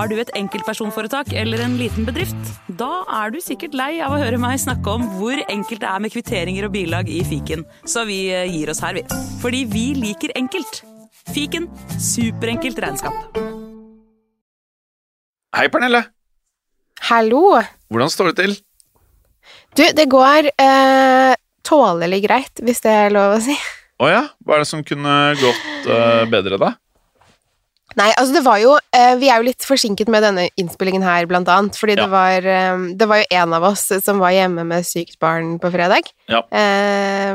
Har du et enkeltpersonforetak eller en liten bedrift? Da er du sikkert lei av å høre meg snakke om hvor enkelt det er med kvitteringer og bilag i fiken, så vi eh, gir oss her, vi. Fordi vi liker enkelt. Fiken superenkelt regnskap. Hei, Pernille. Hallo. Hvordan står det til? Du, det går eh, tålelig greit, hvis det er lov å si. Å ja, hva er det som kunne gått eh, bedre, da? Nei, altså det var jo eh, Vi er jo litt forsinket med denne innspillingen her, blant annet. Fordi Ja. det, var, eh, det var jo en av oss som var hjemme med sykt barn på fredag. Ja. Eh,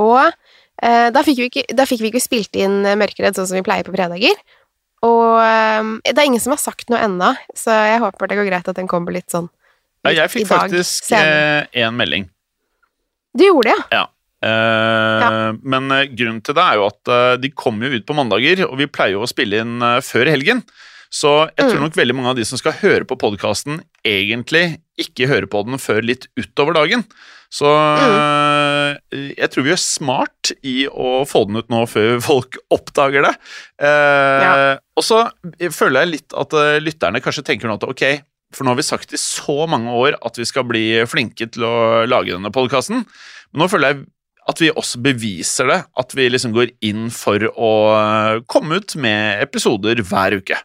og eh, da, fikk vi ikke, da fikk vi ikke spilt inn Mørkeredd sånn som vi pleier på fredager. Og det er ingen som har sagt noe ennå, så jeg håper det går greit at den kommer litt sånn Ja, jeg fikk faktisk én melding. Du gjorde det, ja? ja? Eh, Men eh, grunnen til det er jo at eh, de kommer jo ut på mandager, og vi pleier jo å spille inn før helgen. Så jeg tror Mm. nok veldig mange av de som skal høre på podkasten, egentlig ikke hører på den før litt utover dagen. Så Mm. jeg tror vi gjør smart i å få den ut nå før folk oppdager det. Eh, Ja. Og så føler jeg litt at lytterne kanskje tenker nå at ok, for nå har vi sagt i så mange år at vi skal bli flinke til å lage denne podkasten. Men nå føler jeg at vi også beviser det, at vi liksom går inn for å eh, komme ut med episoder hver uke.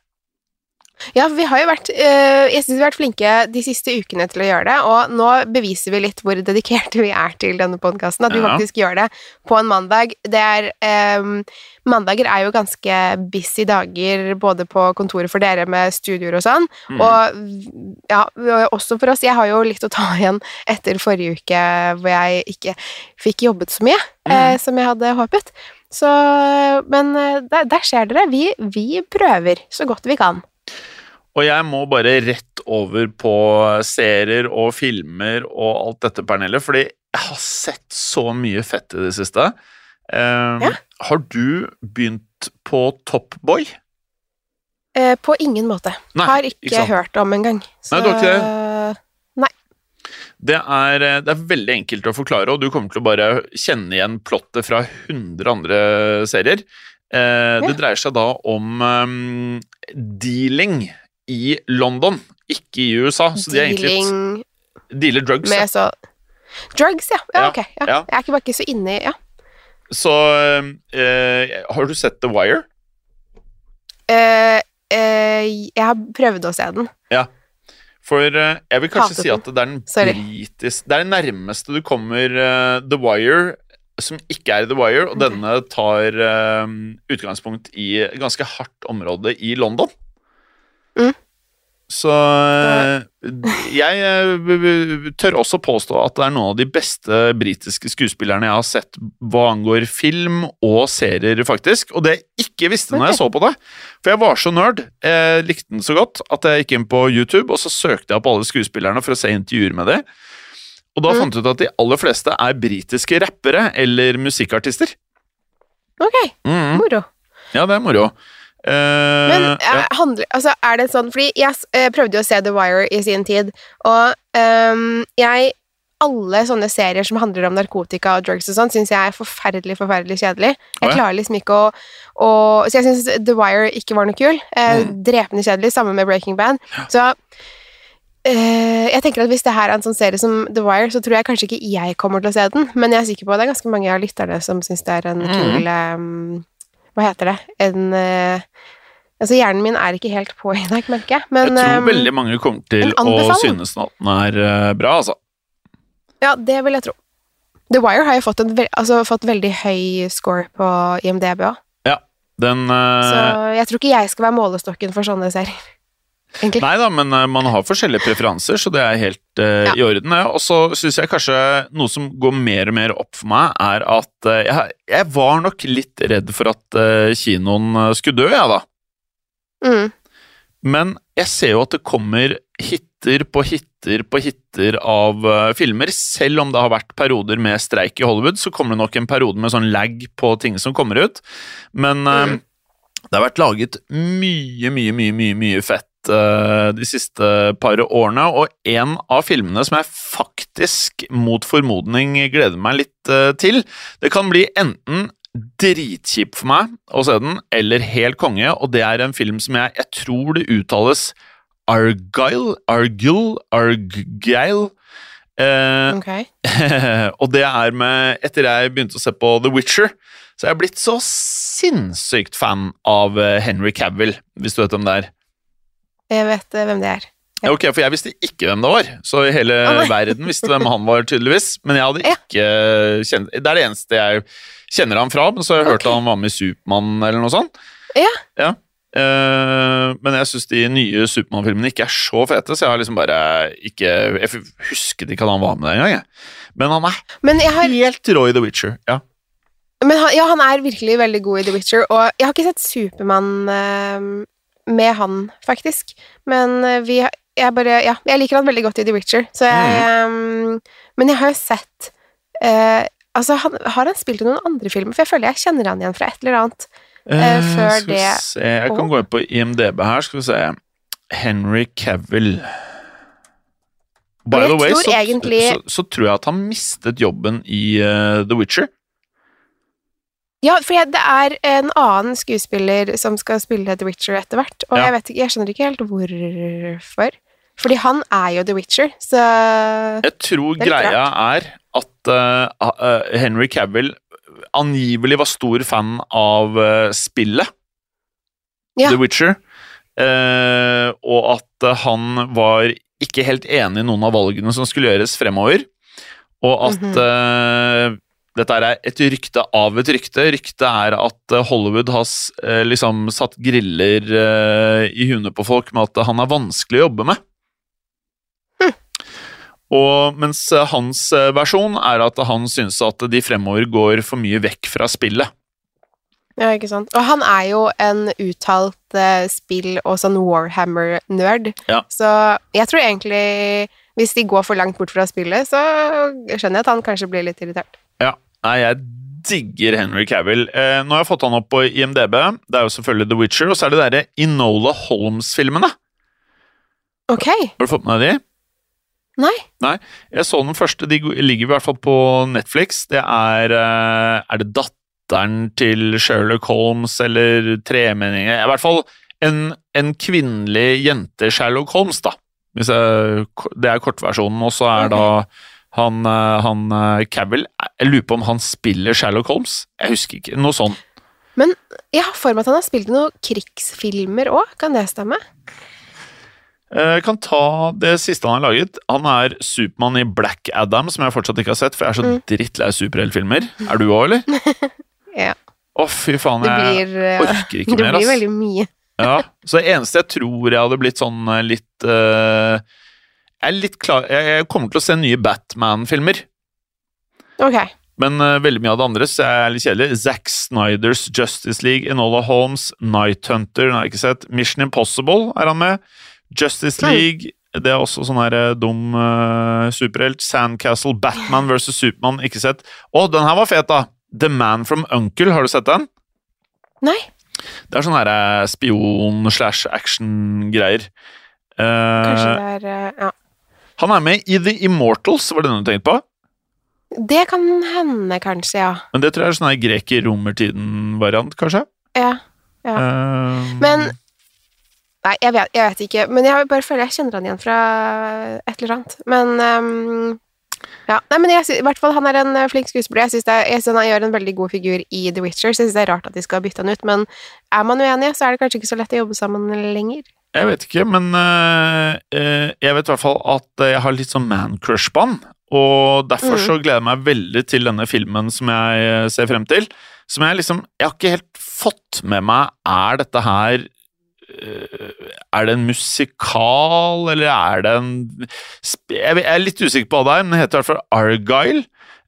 Ja, vi har jo vært eh, Jeg synes vi har vært flinke de siste ukene til å gjøre det, og nå beviser vi litt hvor dedikerte vi er til denne podkasten. At vi Ja. faktisk gjør det på en mandag. Det er eh, Mandager er jo ganske busy dager både på kontoret for dere med studioer og sånn, Mm. og ja, også for oss. Jeg har jo litt å ta igjen etter forrige uke hvor jeg ikke fikk jobbet så mye eh, som jeg hadde håpet. Så Men eh, der, der ser dere. Vi, vi prøver så godt vi kan. Og jeg må bare rett over på serier og filmer og alt dette, Pernille, fordi jeg har sett så mye fett i det siste. Uh, Ja. Har du begynt på Top Boy? Uh, på ingen måte. Nei, har ikke, ikke hørt om engang. Nei, du har ikke det? Det er, eh, det er veldig enkelt å forklare, og du kommer til å bare kjenne igjen plottet fra 100 andre serier. Eh, Det dreier seg da om um, dealing i London, ikke i USA. Så de er egentlig dealer drugs. med så Drugs, ja. ja, Ja, ok. Ja. ja. Jeg er ikke bare ikke så inne i ja. Så eh, har du sett The Wire? Eh, eh, jeg har prøvd å se den. For eh, jeg vil kanskje Hatet si at det er den Sorry. britisk Det er det nærmeste du kommer uh, The Wire som ikke er The Wire, og okay. denne tar eh, utgangspunkt i et ganske hardt område i London. Mm. Så eh, jeg eh, tør også påstå at det er noen av de beste britiske skuespillerne jeg har sett hva angår film og serier, faktisk. Og det jeg ikke visste når jeg så på det, for jeg var så nerd, jeg likte den så godt, at jeg gikk inn på YouTube, og så søkte jeg opp alle skuespillerne for å se intervjuer med dem. Og da Mm. fant jeg ut at de aller fleste er britiske rappere eller musikkartister. Ok, Mhm. moro. Ja, det er moro. Eh, Men ja. eh, handler, altså, er det sånn Fordi jeg s- eh, prøvde jo å se The Wire i sin tid, og um, jeg alle sånne serier som handler om narkotika og drugs og sånn, syns jeg er forferdelig, forferdelig kjedelig. Jeg ja. klarer liksom ikke å, å Så jeg syns The Wire ikke var noe kul. Eh, Mm. Drepende kjedelig, sammen med Breaking Bad. Så eh, jeg tenker at hvis det her er en sånn serie som The Wire, så tror jeg kanskje ikke jeg kommer til å se den, men jeg er sikker på at det er ganske mange av lytterne som syns det er en Mm. kul ehm, Hva heter det? En eh, Altså, hjernen min er ikke helt på i dag, merker jeg. Men jeg tror ehm, veldig mange kommer til å synes at den er eh, bra, altså. Ja, det vil jeg tro. The Wire har jo fått, en altså, fått veldig høy score på IMDb òg, Den uh... så jeg tror ikke jeg skal være målestokken for sånne serier. Egentlig. Nei da, men eh, man har forskjellige preferanser, så det er helt uh, Ja. i orden. Og så syns jeg kanskje noe som går mer og mer opp for meg, er at uh, jeg, jeg var nok litt redd for at uh, kinoen skulle dø, jeg, da. Mm. Men jeg ser jo at det kommer hitter på hitter på hitter av filmer. Selv om det har vært perioder med streik i Hollywood, så kommer det nok en periode med sånn lag på ting som kommer ut. Men Mm. det har vært laget mye, mye, mye, mye, mye fett de siste par årene, og en av filmene som jeg faktisk mot formodning gleder meg litt eh, til Det kan bli enten dritkjip for meg å se den, eller helt konge, og det er en film som jeg, jeg tror det uttales Argyle. Argyle. Argyle. Eh, okay. og det er med Etter jeg begynte å se på The Witcher, så er jeg blitt så sinnssykt fan av eh, Henry Cavill, hvis du vet hvem det er. Jeg vet eh, hvem det er. Ja, Ok, For jeg visste ikke hvem det var, så hele oh, verden visste hvem han var, tydeligvis. Men jeg hadde Ja. ikke kjent Det er det eneste jeg kjenner han fra, men så har jeg hørt Ok. at han var med i Supermann eller noe sånt. Ja. Eh, men jeg syns de nye Supermann-filmene ikke er så fete, så jeg har liksom bare ikke Jeg husket ikke at han var med der engang. jeg. Men han er Men, har, helt rå i The Witcher. Ja. men han, ja, han er virkelig veldig god i The Witcher, og jeg har ikke sett Supermann eh, med han, faktisk. Men eh, vi jeg bare Ja, jeg liker han veldig godt i The Witcher, så jeg eh, Men jeg har jo sett uh, Altså, han, har han spilt i noen andre filmer? For jeg føler jeg kjenner han igjen fra et eller annet. uh, før skal vi det se, Jeg kan gå inn på IMDb her, skal vi se. Henry Cavill. By the way, tror så, egentlig- så, så tror jeg at han mistet jobben i The Witcher. Ja, for det er en annen skuespiller som skal spille The Witcher etter hvert, og Ja. jeg, vet jeg skjønner ikke helt hvorfor. Fordi han er jo The Witcher, så Jeg tror er greia greia er at uh, uh, Henry Cavill angivelig var stor fan av uh, spillet Ja. The Witcher, og at han var ikke helt enig i noen av valgene som skulle gjøres fremover, og at Mhm. eh, dette er et rykte av et rykte. Ryktet er at eh, Hollywood har eh, liksom satt griller eh, i huene på folk med at han er vanskelig å jobbe med. Og mens hans versjon er at han synes at de fremover går for mye vekk fra spillet. Ja, ikke sant. Og han er jo en uttalt eh, spill- og sånn Warhammer-nerd, Ja. så jeg tror egentlig hvis de går for langt bort fra spillet, så skjønner jeg at han kanskje blir litt irritert. Ja, nei, jeg digger Henry Cavill. Eh, nå har jeg fått han opp på IMDb. Det er jo selvfølgelig The Witcher, og så er det derre Inola Holmes-filmene. Ok, Har du fått med deg de? nei. Jeg så den første, de ligger i hvert fall på Netflix. Det er eh, Er det datteren til Sherlock Holmes eller tremenninger? I hvert fall en, en kvinnelig jente Sherlock Holmes, da. Hvis jeg, det er kortversjonen. Og så er okay. da han, eh, han eh, Cavill Jeg lurer på om han spiller Sherlock Holmes. Jeg husker ikke. Noe sånn. Jeg har for meg at han har spilt i noen krigsfilmer òg, kan det stemme? Jeg kan ta det siste han har laget. Han er Supermann i Black Adam, som jeg fortsatt ikke har sett, for jeg er så Mm. drittlei superheltfilmer. Er du òg, eller? Ja. Å, fy faen, jeg blir, eh, orker ikke mer. det blir veldig mye. Ja, så det eneste jeg tror jeg hadde blitt sånn eh, litt eh, Jeg er litt klar Jeg kommer til å se nye Batman-filmer, Ok. men uh, veldig mye av det andre så er litt kjedelig. Zack Snyders Justice League, Enola Holmes, Night Hunter, den har jeg ikke sett. Mission Impossible er han med. Justice. League, det er også sånn her eh, dum uh, superhelt. Sandcastle, Batman versus Supermann, ikke sett. Å, den her var fet, da! The Man from Uncle, har du sett den? Nei. Det er sånn her spion-slash-action-greier. Kanskje Eh, det er uh, Ja. Han er med i The Immortals, var det den du tenkte på? Det kan hende, kanskje, ja. Men det tror jeg er sånn greker-romertiden-variant, kanskje? Ja. Ja. Um... Men Nei, jeg vet, jeg vet ikke. Men jeg bare føler jeg kjenner han igjen fra et eller annet. Men um, ja. Nei, men jeg i hvert fall han er en eh, flink skuespiller. Jeg syns han gjør en veldig god figur i The Witcher, så jeg syns det er rart at de skal bytte han ut. Men er man uenige, så er det kanskje ikke så lett å jobbe sammen lenger. Jeg vet ikke, men uh, jeg vet i hvert fall at jeg har litt sånn man-crush på han. Og derfor Mm. så gleder jeg meg veldig til denne filmen som jeg eh, ser frem til. Som jeg liksom Jeg har ikke helt fått med meg Er dette her Er det en musikal, eller er det en Jeg er litt usikker på hva det er, men det heter i hvert fall Argyle.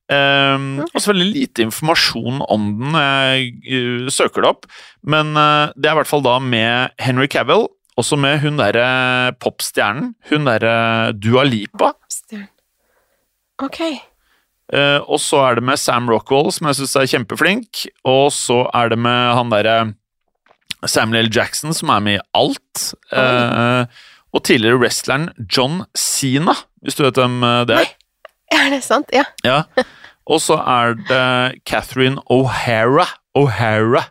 Um, og så veldig lite informasjon om den når jeg uh, søker det opp. Men uh, det er i hvert fall da med Henry Cavill, også med hun derre popstjernen. Hun derre Dua Lipa. Popstjern. Ok. Uh, og så er det med Sam Rockwell, som jeg syns er kjempeflink. Og så er det med han derre Samuel L. Jackson, som er med i alt. Uh, og tidligere wrestleren John Sina, hvis du vet hvem eh, det er. Er det sant? Ja. Ja. Og så er det Catherine O'Hara. O'Hara.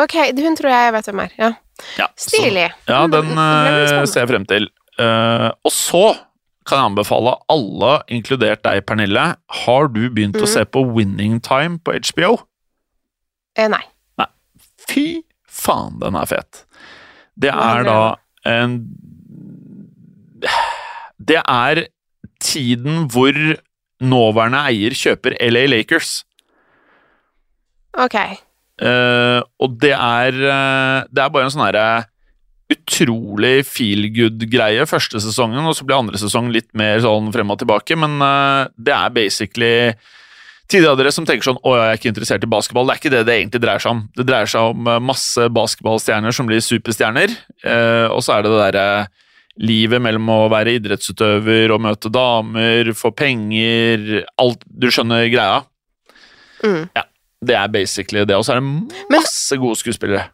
Ok, hun tror jeg vet hvem er. Ja. Ja, så- Stilig. Ja, Mm, den spennende. ser jeg frem til. Uh, og så kan jeg anbefale alle, inkludert deg, Pernille, har du begynt å Mhm. se på Winning Time på HBO? Eh, nei. Fy faen, den er fet. Det er da en Det er tiden hvor nåværende eier kjøper LA Lakers. Ok. Eh, og det er uh, Det er bare en sånn herre utrolig feel good-greie første sesongen, og så blir andre sesong litt mer sånn frem og tilbake, men uh, det er basically Tidligere av dere som tenker sånn 'Å, jeg er ikke interessert i basketball', det er ikke det det egentlig dreier seg om. Det dreier seg om masse basketballstjerner som blir superstjerner, og så er det det derre livet mellom å være idrettsutøver og møte damer, få penger Alt Du skjønner greia? Mm. Det er basically det, og så er det Men- masse gode skuespillere.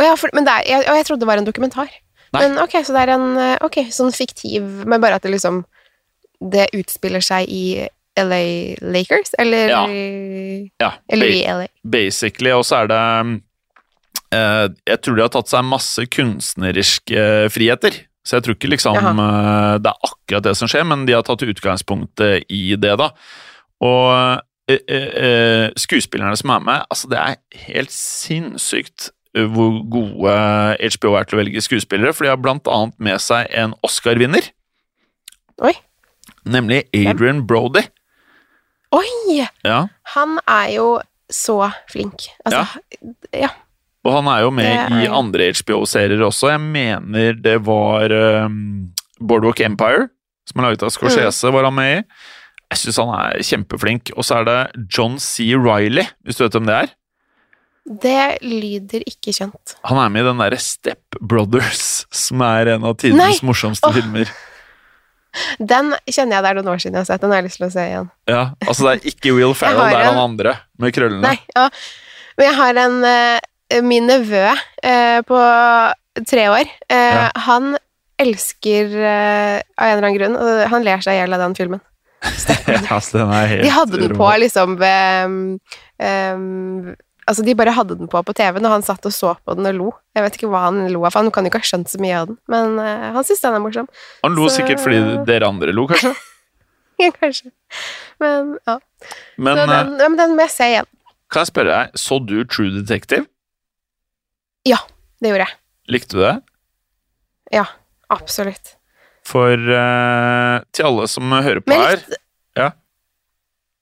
Ja, for, men det er, jeg, og jeg trodde det var en dokumentar. Nei. Men ok, så det er en eh, ok, sånn fiktiv Men bare at det liksom Det utspiller seg i LA Lakers? Eller Ja. Ja, Eller i LA? basically, og så er det eh, Jeg tror de har tatt seg masse kunstneriske eh, friheter. Så jeg tror ikke liksom Jaha. det er akkurat det som skjer, men de har tatt utgangspunktet i det, da. Og eh, eh, eh, skuespillerne som er med, altså det er helt sinnssykt eh, hvor gode HBO er til å velge skuespillere, for de har blant annet med seg en Oscar-vinner. Oi. Nemlig Adrian Brody. Oi! Ja. Han er jo så flink. Altså, ja. Og han er jo med er i andre HBO-serier også. Jeg mener det var um, Boardwalk Empire, som er laget av Mm. Var han med i. Jeg syns han er kjempeflink. Og så er det John C. Riley, hvis du vet hvem det er. Det lyder ikke kjent. Han er med i den derre Step Brothers, som er en av tidenes Nei. morsomste oh. filmer. Den kjenner jeg det er noen år siden jeg har sett. Den har jeg lyst til å se igjen. Ja, altså Det er ikke Will Ferrell, det er en- han andre med krøllene. Nei, ja. Men jeg har en eh, Min nevø eh, på tre år. eh, Ja. Han elsker eh, av en eller annen grunn og Han ler seg i hjel av den filmen. Ja, De hadde den på liksom ved um, Altså, de bare hadde den på på TV-en, og han satt og så på den og lo. Jeg vet ikke hva han lo av, for han kan jo ikke ha skjønt så mye av den, men uh, han syntes den er morsom. Han lo så- sikkert fordi dere andre lo, kanskje. Ja, kanskje. Men ja. Men så eh, den, ja, men den må jeg se igjen. kan jeg spørre deg, så du True Detective? Ja, Det gjorde jeg. Likte du det? Ja, Absolutt. For uh, til alle som hører på Men her Ja.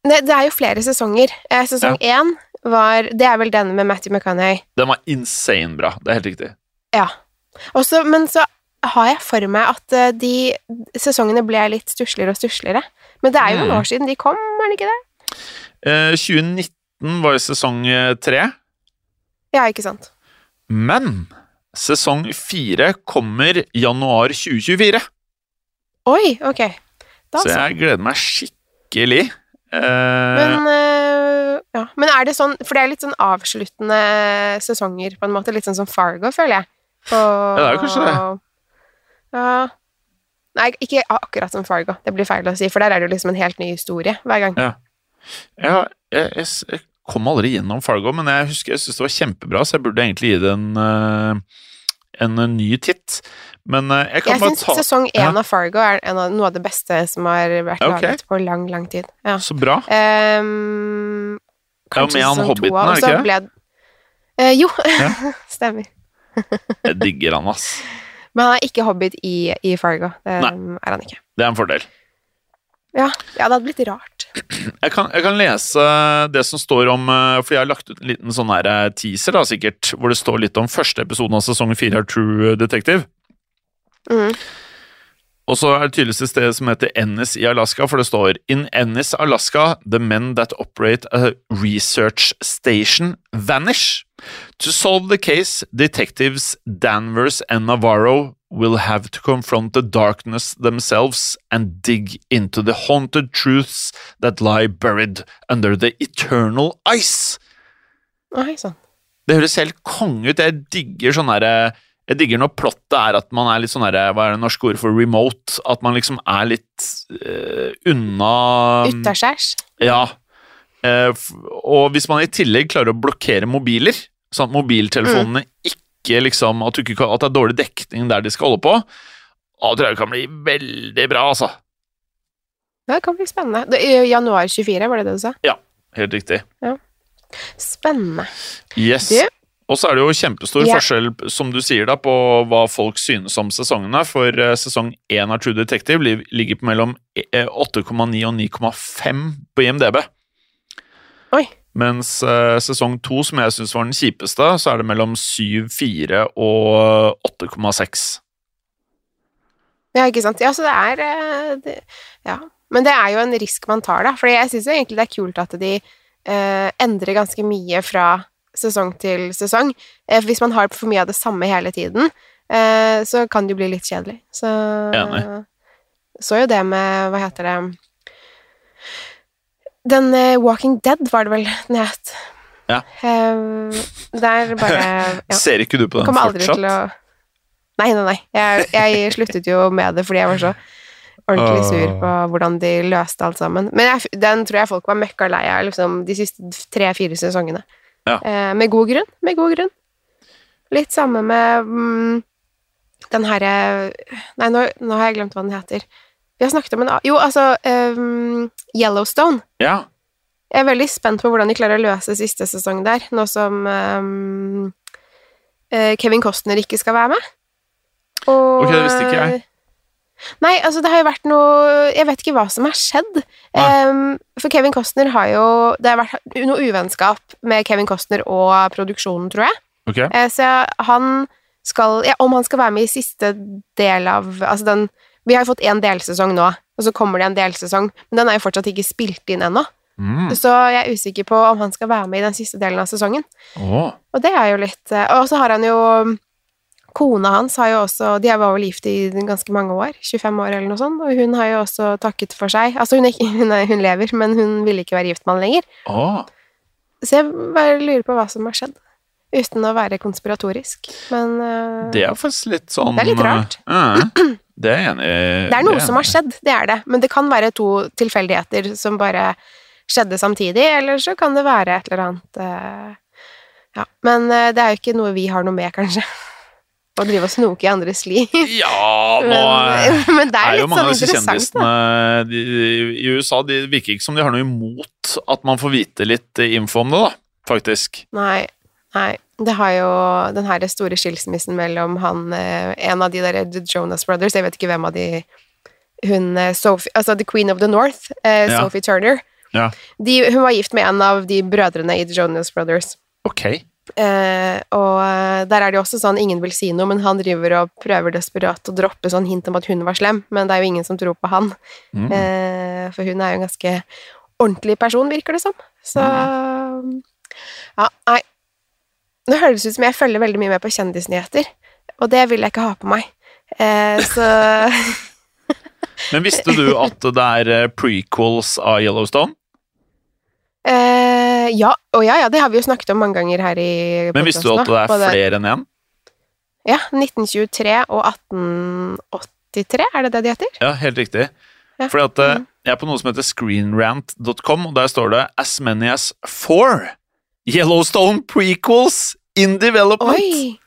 det, det er jo flere sesonger. Eh, sesong én var Det er vel den med Matthew McConaughey. Den var insane bra. Det er helt riktig. Ja. Også, men så har jeg for meg at eh, de sesongene ble litt stussligere og stussligere. Men det er jo Mm. noen år siden de kom, er det ikke det? Eh, 2019 var jo sesong eh, tre, Ja, ikke sant. men sesong fire kommer januar 2024. Oi, ok. Da Så jeg gleder meg skikkelig. Uh, Men, uh, ja. men er det sånn For det er litt sånn avsluttende sesonger, på en måte. Litt sånn som Fargo, føler jeg. Og, Ja, det er jo kanskje det. Ja. Nei, ikke akkurat som Fargo. Det blir feil å si, for der er det jo liksom en helt ny historie hver gang. Ja. jeg, jeg, jeg, jeg kom aldri gjennom Fargo, men jeg husker jeg syntes det var kjempebra, så jeg burde egentlig gi det en, eh, en, eh, ny titt. Men eh, jeg kan Jeg bare syns ta sesong én Ja. av Fargo er en av, noe av det beste som har vært Ok. laget på lang, lang tid. Ja. Så bra. Um, kanskje med han sesong to Hobbiten, også, er det ikke det? Eh, jo, stemmer. Jeg digger han, ass. Men han er ikke hobbit i, i Fargo. Det Nei. er han ikke. Det er en fordel. Ja, ja, det hadde blitt rart. Jeg kan, jeg kan lese det som står om eh, For jeg har lagt ut en liten sånn her eh, teaser, da, sikkert, hvor det står litt om første episoden av sesong fire av True Detective. Mm. Og så er det tydeligvis et sted som heter Ennis i Alaska, for det står In Ennis, Alaska, the men that operate a research station vanish. To solve the case, detectives Danvers and Navarro will have to confront the darkness themselves and dig into the haunted truths that lie buried under the eternal ice. Oi, sånn. Det høres helt konge ut. Jeg digger sånn herre Jeg digger når plottet er at man er litt sånn derre Hva er det norske ordet for remote? At man liksom er litt uh, unna Utaskjærs. Ja. Uh, og hvis man i tillegg klarer å blokkere mobiler, sånn at mobiltelefonene Mm. ikke liksom At, ikke kan, at det er dårlig dekning der de skal holde på. Da tror jeg det kan bli veldig bra, altså. Det kan bli spennende. Det, januar 24, var det det du sa? Ja, Helt riktig. Spennende. Yes. Du- Og så er det jo kjempestor yeah. forskjell, som du sier, da, på hva folk synes om sesongene. For eh, sesong 1 av True Detective ligger på mellom eh, 8,9 og 9,5 på IMDb. Oi. Mens eh, sesong 2, som jeg syns var den kjipeste, så er det mellom 7,4 og 8,6. Ja, ikke sant. Ja, så det er eh, det, Ja. Men det er jo en risk man tar, da. For jeg syns egentlig det er kult at de eh, endrer ganske mye fra sesong til sesong. Eh, hvis man har for mye av det samme hele tiden, eh, så kan det jo bli litt kjedelig. Så Enig. Så jo det med Hva heter det Den uh, Walking Dead var det vel den het. Ja. Eh, der bare ja. Ser ikke du på den fortsatt? å Nei, nei, nei. Jeg, jeg sluttet jo med det fordi jeg var så ordentlig sur på hvordan de løste alt sammen. Men jeg, den tror jeg folk var møkka lei av liksom, de siste tre-fire sesongene. Ja. Uh, med god grunn. Med god grunn. Litt samme med mm, den herre Nei, nå, nå har jeg glemt hva den heter. Vi har snakket om en Jo, altså um, Yellowstone. Ja. Jeg er veldig spent på hvordan de klarer å løse siste sesong der, nå som um, eh, Kevin Costner ikke skal være med. Og, Ok, det visste ikke jeg. Nei, altså det har jo vært noe Jeg vet ikke hva som har skjedd. Ehm, for Kevin Costner har jo Det har vært noe uvennskap med Kevin Costner og produksjonen, tror jeg. Ok. Uh, så han skal ja, Om han skal være med i siste del av Altså den Vi har jo fått én delsesong nå, og så kommer det en delsesong, men den er jo fortsatt ikke spilt inn ennå. Mm. Så jeg er usikker på om han skal være med i den siste delen av sesongen. Oh. Og det er jo litt eh, Og så har han jo Kona hans har jo også De var vel gift i ganske mange år, 25 år eller noe sånt, og hun har jo også takket for seg. Altså, hun, ikke, hun, er, hun lever, men hun ville ikke være gift med han lenger. Oh. Så jeg bare lurer på hva som har skjedd. Uten å være konspiratorisk. Men uh, Det er faktisk litt sånn Det er litt rart. eh, det er enig. Det er noe det. som har skjedd, det er det. Men det kan være to tilfeldigheter som bare skjedde samtidig, eller så kan det være et eller annet eh, Ja. Men eh, det er jo ikke noe vi har noe med, kanskje. Å drive og snoke i andres liv. Ja, nå Men, men det er er jo mange sånn av disse interessant, da. kjendisene de, i USA De virker ikke som de har noe imot at man får vite litt info om det, da. Faktisk. Nei, nei. Det har jo den her store skilsmissen mellom han eh, En av de der Jonas Brothers, jeg vet ikke hvem av de Hun eh, Sophie Altså The Queen of the North, eh, Ja. Sophie Turner. Ja. De, hun var gift med en av de brødrene i The Jonas Brothers. Ok. Eh, og eh, der er det jo også sånn ingen vil si noe, men han driver og prøver desperat å droppe sånn hint om at hun var slem, men det er jo ingen som tror på han. Mm. Eh, for hun er jo en ganske ordentlig person, virker det som. Så Ja, nei. Høres ut som jeg følger veldig mye med på kjendisnyheter, og det vil jeg ikke ha på meg. Eh, så Men visste du at det er eh, prequels av Yellowstone? eh, Ja, og ja, ja, det har vi jo snakket om mange ganger her i Men visste du at det er flere enn én? Ja, 1923 og 1883, er det det de heter? Ja, helt riktig. Ja. Fordi at eh, Mm. jeg er på noe som heter screenrant.com, og der står det 'as many as four Yellowstone prequels in development'. Oi!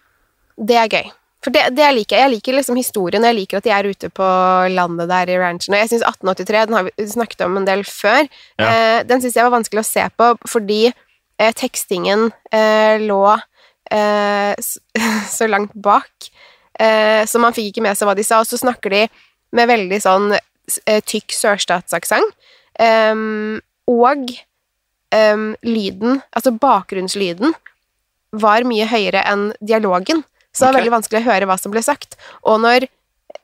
Det er gøy. For det, det jeg liker jeg. Liker liksom historien, og jeg liker at de er ute på landet der i ranchen. Og jeg syns 1883, den har vi snakket om en del før, Ja. eh, den syns jeg var vanskelig å se på fordi eh, tekstingen eh, lå eh, så langt bak, eh, så man fikk ikke med seg hva de sa. Og så snakker de med veldig sånn eh, tykk sørstatsaksent. Um, og um, lyden, altså bakgrunnslyden, var mye høyere enn dialogen. Så det var okay. veldig vanskelig å høre hva som ble sagt. Og når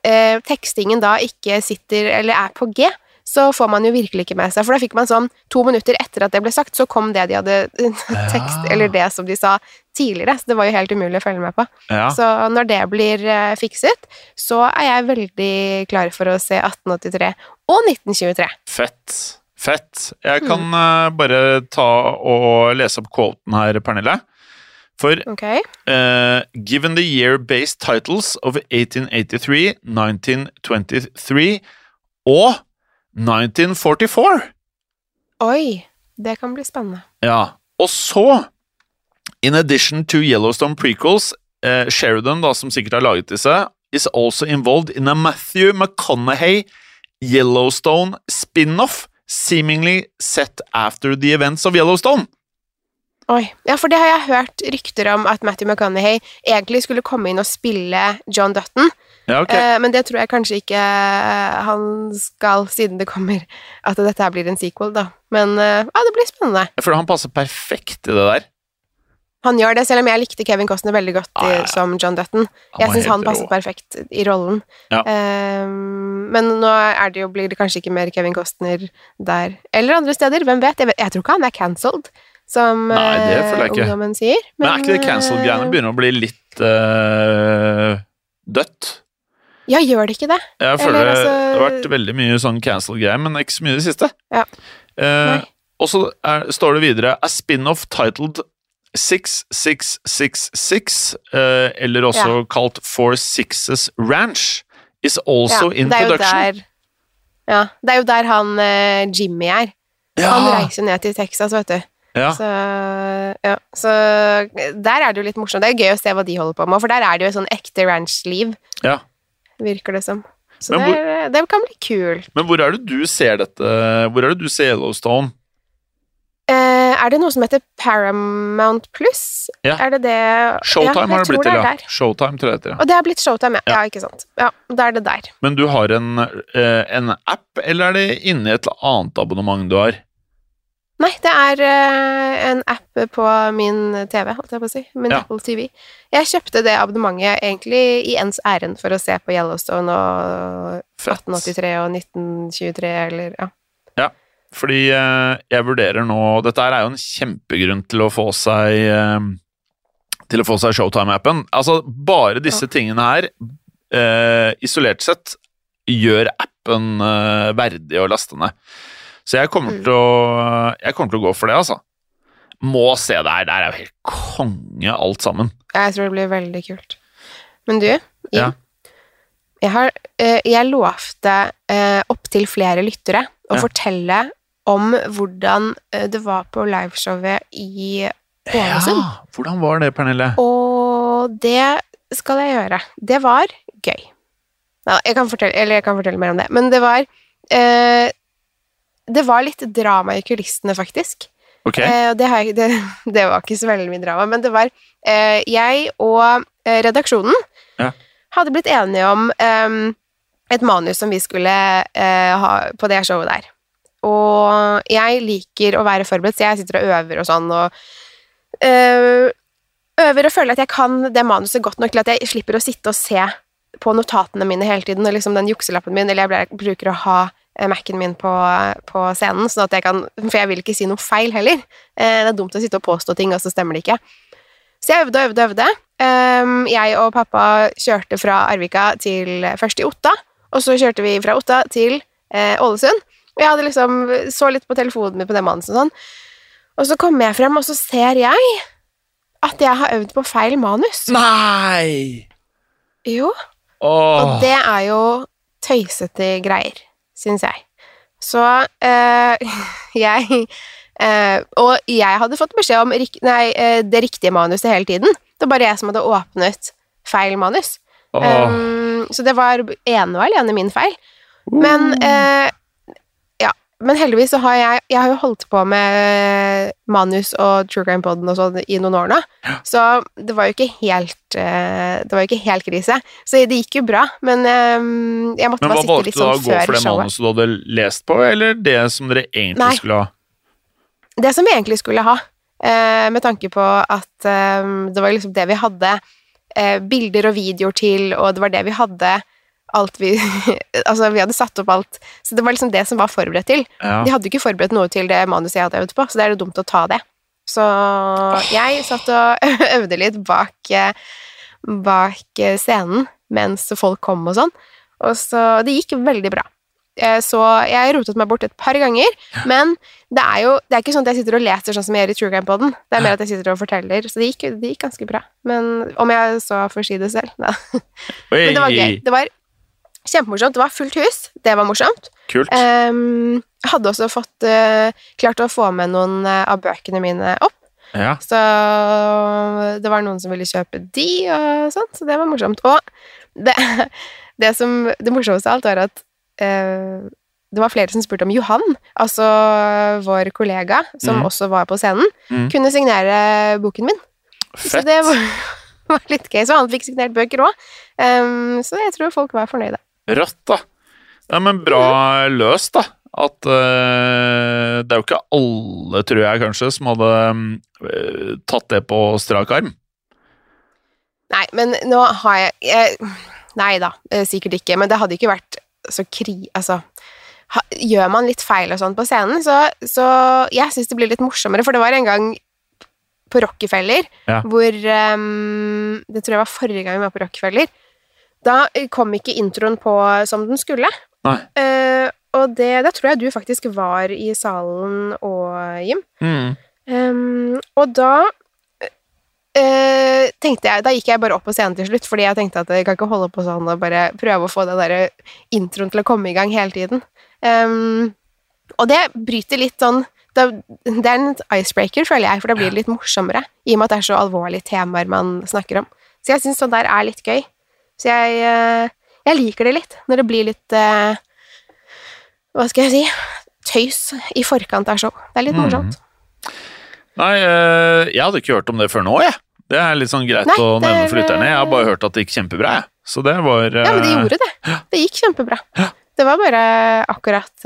eh, tekstingen da ikke sitter, eller er på G, så får man jo virkelig ikke med seg. For da fikk man sånn to minutter etter at det ble sagt, så kom det de hadde tekst, Ja. eller det som de sa tidligere. Så det var jo helt umulig å følge med på. Ja. Så når det blir eh, fikset, så er jeg veldig klar for å se 1883 og 1923. Fett. Fett. Jeg Mm. kan eh, bare ta og lese opp quoten her, Pernille. For okay. uh, Given the year-based titles of 1883, 1923 og 1944 Oi, det kan bli spennende. Ja, og så In addition to Yellowstone prequels uh, Sheridan, da, som sikkert har laget disse, is also involved in a Matthew McConaughey Yellowstone spin-off, seemingly set after the events of Yellowstone. Oi. Ja, for det har jeg hørt rykter om at Matthew McConaughey egentlig skulle komme inn og spille John Dutton, Ja, okay. eh, men det tror jeg kanskje ikke han skal, siden det kommer at dette her blir en sequel, da. Men eh, ja, det blir spennende. Jeg føler han passer perfekt i det der. Han gjør det, selv om jeg likte Kevin Costner veldig godt i, Ja, som John Dutton. Jeg syns han passet rå. perfekt i rollen. Ja. Ehm, men nå er det jo, blir det kanskje ikke mer Kevin Costner der. Eller andre steder, hvem vet? Jeg, vet, jeg tror ikke han er cancelled, som Nei, det eh, føler jeg ikke. ungdommen sier. Men er ikke det cancel-greiene eh, begynner å bli litt uh, dødt? Ja, gjør det ikke det? Jeg føler Eller, altså- det har vært veldig mye sånn cancel-greier, men ikke så mye i det siste. Ja. Uh, og så står det videre A spin-off titled 6666, eh, eller også kalt Four Sixes Ranch, is also ja, in production. der Ja, det er jo der han eh, Jimmy er. Ja, Han reiser ned til Texas, vet du. Ja. Så, ja, så der er det jo litt morsomt. Det er gøy å se hva de holder på med, for der er det jo et sånn ekte ranch-liv, ja. virker det som. Så det, hvor- det kan bli kult. Men hvor er det du ser dette Hvor er det du ser Yellowstone? Eh, er det noe som heter Paramount Plus? Ja. Er det det Showtime har det blitt til, ja. Showtime tror jeg det heter, ja. Og det har blitt Showtime, ja. Ja. ja. ikke sant. Ja, da er det der. Men du har en, eh, en app, eller er det inni et annet abonnement du har? Nei, det er uh, en app på min TV, holdt jeg på å si. Min Ja. Apple TV. Jeg kjøpte det abonnementet egentlig i ens ærend for å se på Yellowstone og Fett. 1883 og 1923, eller ja. Fordi uh, jeg vurderer nå Dette er jo en kjempegrunn til å få seg uh, Til å få seg Showtime-appen. Altså, bare disse tingene her, isolert sett, gjør appen verdig å laste ned. Så jeg kommer, Mm. å, jeg kommer til å gå for det, altså. Må se det her. Det her er jo helt konge, alt sammen. Jeg tror det blir veldig kult. Men du, Jim. Ja. Jeg, har, eh, jeg lovte eh, opptil flere lyttere å Ja. fortelle om hvordan eh, det var på liveshowet i Ålesund. Ja, hvordan var det, Pernille? Og det skal jeg gjøre. Det var gøy. Jeg kan fortelle, eller jeg kan fortelle mer om det. Men det var eh, Det var litt drama i kulissene, faktisk. Ok, Eh, det, jeg, det, det var ikke så veldig mye drama, men det var eh, Jeg og eh, redaksjonen Ja. hadde blitt enige om eh, et manus som vi skulle eh, ha på det showet der. Og jeg liker å være forberedt, så jeg sitter og øver og sånn, og eh, øver og føler at jeg kan det manuset godt nok til at jeg slipper å sitte og se på notatene mine hele tiden, og liksom den jukselappen min, eller jeg bruker å ha Mac-en min på, på scenen, sånn at jeg kan For jeg vil ikke si noe feil heller. Eh, det er dumt å sitte og påstå ting, og så stemmer det ikke. Så jeg øvde og øvde og øvde. Ehm, jeg og pappa kjørte fra Arvika til først i Otta, og så kjørte vi fra Otta til eh, Ålesund. Og jeg hadde liksom så litt på telefonen min på den manuset og sånn. Og så kommer jeg frem, og så ser jeg at jeg har øvd på feil manus. Nei! Jo. Åh. Og det er jo tøysete greier, syns jeg. Så eh, jeg eh, Og jeg hadde fått beskjed om nei, eh, det riktige manuset hele tiden. Det var bare jeg som hadde åpnet feil manus. Um, så det var ene og alene min feil. Men eh, ja, men heldigvis så har jeg Jeg har jo holdt på med manus og True Crime Podden og sånn i noen år nå, så det var jo ikke helt eh, Det var jo ikke helt krise. Så det gikk jo bra, men eh, jeg måtte Men hva bare sitte valgte du da å sånn gå for det showet. manuset du hadde lest på, eller det som dere egentlig Nei. skulle ha? Det som vi egentlig skulle ha, eh, med tanke på at eh, det var liksom det vi hadde eh, bilder og videoer til, og det var det vi hadde alt vi Altså, vi hadde satt opp alt. Så det var liksom det som var forberedt til. Ja. De hadde ikke forberedt noe til det manuset jeg hadde øvd på, så det er jo dumt å ta det. Så jeg satt og øvde litt bak, eh, bak eh, scenen mens folk kom og sånn, og så Det gikk veldig bra. Eh, Så jeg rotet meg bort et par ganger, men det er jo Det er ikke sånn at jeg sitter og leser sånn som jeg gjør i True Crime Poden. Det er mer at jeg sitter og forteller, så det gikk, det gikk ganske bra. Men om jeg så får si det selv, da. Men det var gøy. Det var kjempemorsomt. Det var fullt hus. Det var morsomt. Kult. Um, jeg hadde også fått uh, klart å få med noen uh, av bøkene mine opp. Ja. Så det var noen som ville kjøpe de, og sånn, så det var morsomt. Og det, det som Det morsomste av alt var at uh, det var flere som spurte om Johan, altså vår kollega, som mm. også var på scenen, mm. kunne signere boken min. Så det var, var litt gøy. Så han fikk signert bøker òg. så jeg tror folk var fornøyde. Rått, da. Ja, men bra løst, da. At uh, det er jo ikke alle, tror jeg kanskje, som hadde eh, tatt det på strak arm. Nei, men nå har jeg, jeg Nei da, eh, sikkert ikke. Men det hadde ikke vært så kri... Altså ha, Gjør man litt feil og sånn på scenen, så, så jeg syns det blir litt morsommere. For det var en gang på Rockefeller Ja. hvor um, Det tror jeg var forrige gang vi var på Rockefeller. Da kom ikke introen på som den skulle. Nei. Uh, og det, da tror jeg du faktisk var i salen og Jim. Mm. Um, og da uh, tenkte jeg Da gikk jeg bare opp på scenen til slutt, fordi jeg tenkte at jeg kan ikke holde på sånn og bare prøve å få den der introen til å komme i gang hele tiden. Um, og det bryter litt sånn det, det er en icebreaker, føler jeg, for da blir det litt morsommere. I og med at det er så alvorlige temaer man snakker om. Så jeg syns sånn der er litt gøy. Så jeg, eh, jeg liker det litt, når det blir litt eh, Hva skal jeg si Tøys i forkant av show. Det er litt morsomt. morsomt. Nei, eh, jeg hadde ikke hørt om det før nå, jeg. Det er litt sånn greit Nei, å nevne for lytterne. Jeg har bare hørt at det gikk kjempebra, jeg. Så det var Ja, men det gjorde det. Det gikk kjempebra. Det var bare akkurat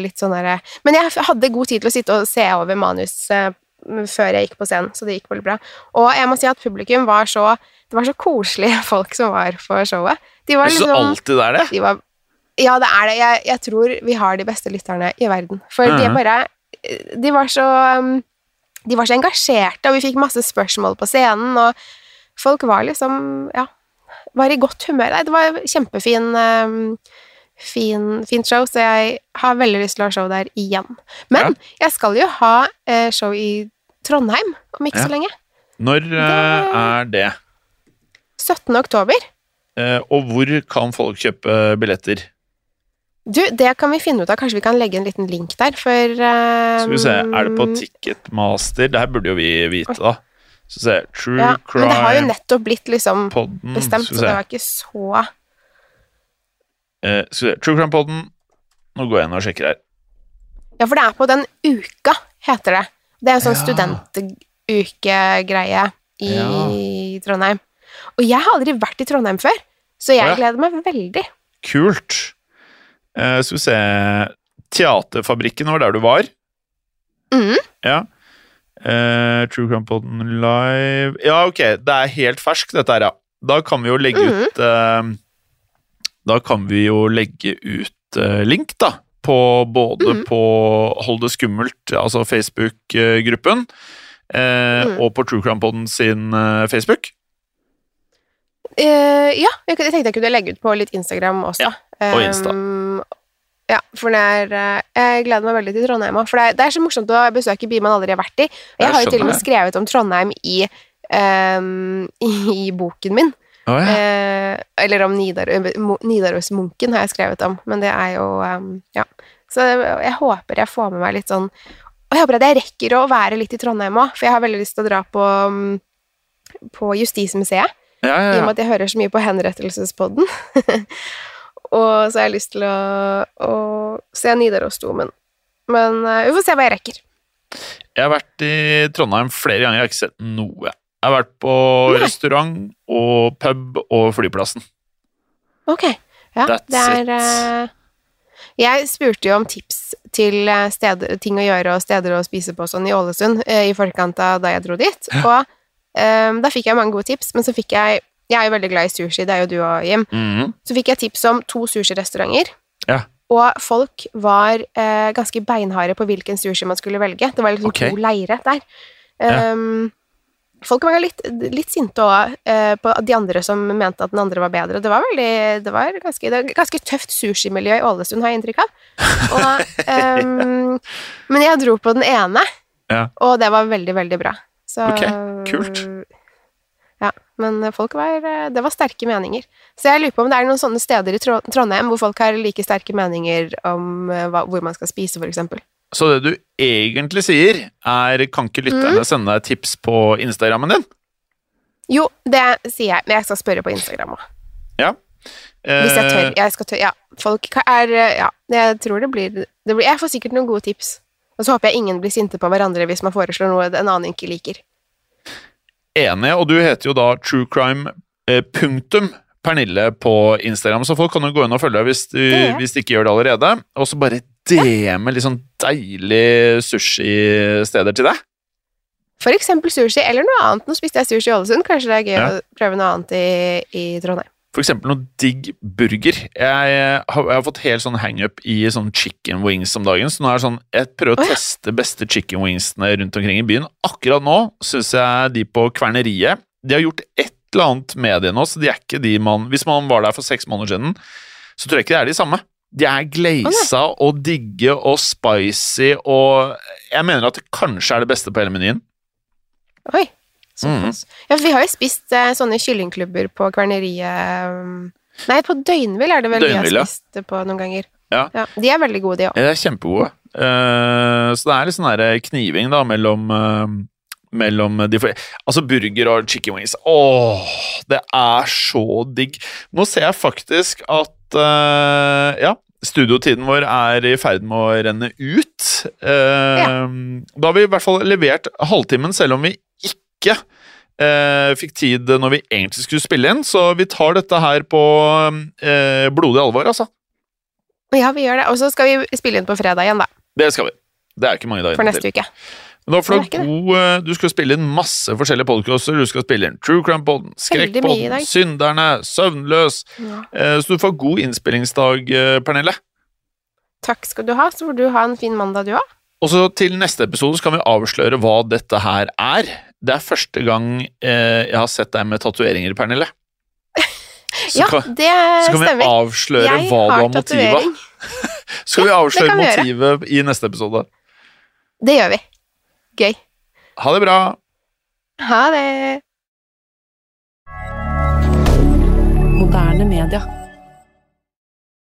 litt sånn derre Men jeg hadde god tid til å sitte og se over manus før jeg gikk på scenen, så det gikk veldig bra. Og jeg må si at publikum var så Det var så koselige folk som var på showet. De var liksom alltid det er det. de var, Ja, det er det. Jeg, jeg tror vi har de beste lytterne i verden. For de er Mhm. bare De var så um, De var så engasjerte, og vi fikk masse spørsmål på scenen, og folk var liksom Ja, var i godt humør. Nei, det var kjempefin um, fin, fint show, så jeg har veldig lyst til å ha show der igjen. Men jeg skal jo ha eh, show i Trondheim om ikke Ja. så lenge. Når det... er det? 17. oktober. Eh, og hvor kan folk kjøpe billetter? Du, det kan vi finne ut av. Kanskje vi kan legge en liten link der, for um, Skal vi se, er det på Ticketmaster? Det her burde jo vi vite, da. Skal vi se, True ja, Men det har jo nettopp blitt liksom Podden bestemt, så det var ikke så Eh, skal vi se. True Crime Podden. Nå går jeg inn og sjekker her. Ja, for det er på den uka, heter det. Det er en sånn Ja. studentukegreie i Ja. Trondheim. Og jeg har aldri vært i Trondheim før, så jeg ja. gleder meg veldig. Kult. Uh, skal vi se Teaterfabrikken var der du var. Mhm. Ja. Uh, True Crime Podden live Ja, ok, det er helt fersk, dette her, ja. Da kan vi jo legge mm. ut uh, Da kan vi jo legge ut uh, link, da. På både mm. på Hold det skummelt, altså Facebook-gruppen, eh, Mhm. og på True Crime Podden sin Facebook. Eh, ja, jeg tenkte jeg kunne legge ut på litt Instagram også. Ja, og Insta. Um, ja, for er eh, Jeg gleder meg veldig til Trondheim òg, for det er, det er så morsomt å besøke byer man aldri har vært i. Jeg Jeg har jo til og med skrevet om Trondheim i, um, i boken min. Oh, ja. uh, eller om Nidar Nidarosmunken har jeg skrevet om, men det er jo um, Ja. Så jeg håper jeg får med meg litt sånn Og jeg håper at jeg rekker å være litt i Trondheim òg, for jeg har veldig lyst til å dra på um, på Justismuseet, ja, ja, i og med at jeg hører så mye på Henrettelsespodden. og så har jeg lyst til å, å se Nidarosdomen. Men uh, vi får se hva jeg rekker. Jeg har vært i Trondheim flere ganger, jeg har ikke sett noe. Jeg har vært på Nei. restaurant og pub og flyplassen. Ok. Ja, That's det er it. eh, Jeg spurte jo om tips til eh, steder, ting å gjøre og steder å spise på sånn i Ålesund uh, i forkant av da jeg dro dit. Og eh, da fikk jeg mange gode tips, men så fikk jeg Jeg er jo veldig glad i sushi, det er jo du og Jim. Mhm. Så fikk jeg tips om to sushirestauranter. Ja. Og folk var uh, ganske beinharde på hvilken sushi man skulle velge. Det var liksom okay. to leire der. Ja. Um, folk var litt, litt sinte òg uh, på de andre som mente at den andre var bedre. Det var veldig Det var ganske, det var ganske tøft sushimiljø i Ålesund, har jeg inntrykk av. Og, um, men jeg dro på den ene, Ja. og det var veldig, veldig bra. Så, Ok, kult. Ja, men folk var Det var sterke meninger. Så jeg lurer på om det er noen sånne steder i Trondheim hvor folk har like sterke meninger om eh, hvor man skal spise, eksempel. Så det du egentlig sier, er kan ikke lytterne sende deg tips på Instagrammen din? Jo, det sier jeg, men jeg skal spørre på Instagram òg. Ja. Hvis jeg tør. Eh, Jeg skal tør. Ja, folk er Ja, jeg tror det blir, det blir Jeg får sikkert noen gode tips. Og så håper jeg ingen blir sinte på hverandre hvis man foreslår noe en annen ikke liker. Enig, og du heter jo da truecrime eh, punktum Pernille på Instagram, så folk kan jo gå inn og følge deg hvis, hvis de ikke gjør det allerede. Og så bare DM litt sånn deilig sushi-steder til deg. For eksempel sushi, eller noe annet. Nå spiste jeg sushi i Ålesund. Kanskje det er gøy Ja. å prøve noe annet i, i Trondheim. Eksempel noe digg burger. Jeg har, jeg har fått helt sånn hangup i sånn chicken wings om dagen, så nå er det sånn Jeg prøver å ja. teste beste chicken wingsene rundt omkring i byen. Akkurat nå syns jeg de på Kverneriet De har gjort et eller annet med det nå, så de er ikke de man Hvis man var der for seks måneder siden, så tror jeg ikke det er de samme. De er glaza og digge og spicy og Jeg mener at det kanskje er det beste på hele menyen. Oi. Såpass. Ja, vi har jo spist uh, sånne kyllingklubber på kverneriet um, Nei, på Døgnvill er det vel vi Døgnvill, ja. har spist det på noen ganger. Ja. De er veldig gode, de òg. De er kjempegode. Uh, så det er litt sånn der kniving da mellom uh, mellom de for... Altså, burger og chicken wings. Åh, det er så digg. Nå ser jeg faktisk at uh, Ja, studiotiden vår er i ferd med å renne ut. Eh, Da har vi i hvert fall levert halvtimen, selv om vi ikke eh, fikk tid når vi egentlig skulle spille inn. Så vi tar dette her på eh, blodig alvor, altså. Ja, vi gjør det. Og så skal vi spille inn på fredag igjen, da. Det skal vi. Det er ikke mange dager For til. neste uke. Men da får du, god, eh, du skal spille inn masse forskjellige podcaster. Du skal spille inn True Crime-poden, dag. Synderne, Søvnløs. Ja. Eh, Så du får god innspillingsdag, eh, Pernille. Takk skal du ha. Så får du ha en fin mandag, du òg. Og så til neste episode så kan vi avsløre hva dette her er. Det er første gang eh, jeg har sett deg med tatoveringer, Pernille. Så, Ja, kan, det så kan vi avsløre Jeg hva du har motivet. motiv av. Så kan vi Ja, vi avsløre kan vi gjøre. motivet i neste episode. Det gjør vi. Gøy. Ha det bra! Ha det. Moderne media.